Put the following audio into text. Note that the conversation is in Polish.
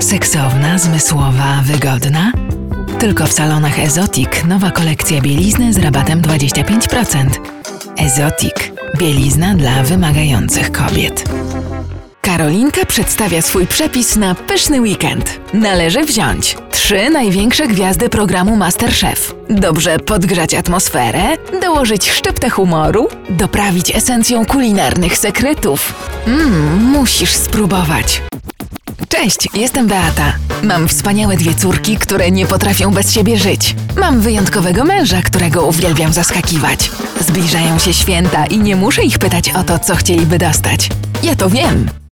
Seksowna, zmysłowa, wygodna? Tylko w salonach Ezotik nowa kolekcja bielizny z rabatem 25%. Ezotik. Bielizna dla wymagających kobiet. Karolinka przedstawia swój przepis na pyszny weekend. Należy wziąć trzy największe gwiazdy programu Masterchef. Dobrze podgrzać atmosferę, dołożyć szczyptę humoru, doprawić esencją kulinarnych sekretów. Mmm, musisz spróbować. Cześć, jestem Beata. Mam wspaniałe dwie córki, które nie potrafią bez siebie żyć. Mam wyjątkowego męża, którego uwielbiam zaskakiwać. Zbliżają się święta i nie muszę ich pytać o to, co chcieliby dostać. Ja to wiem.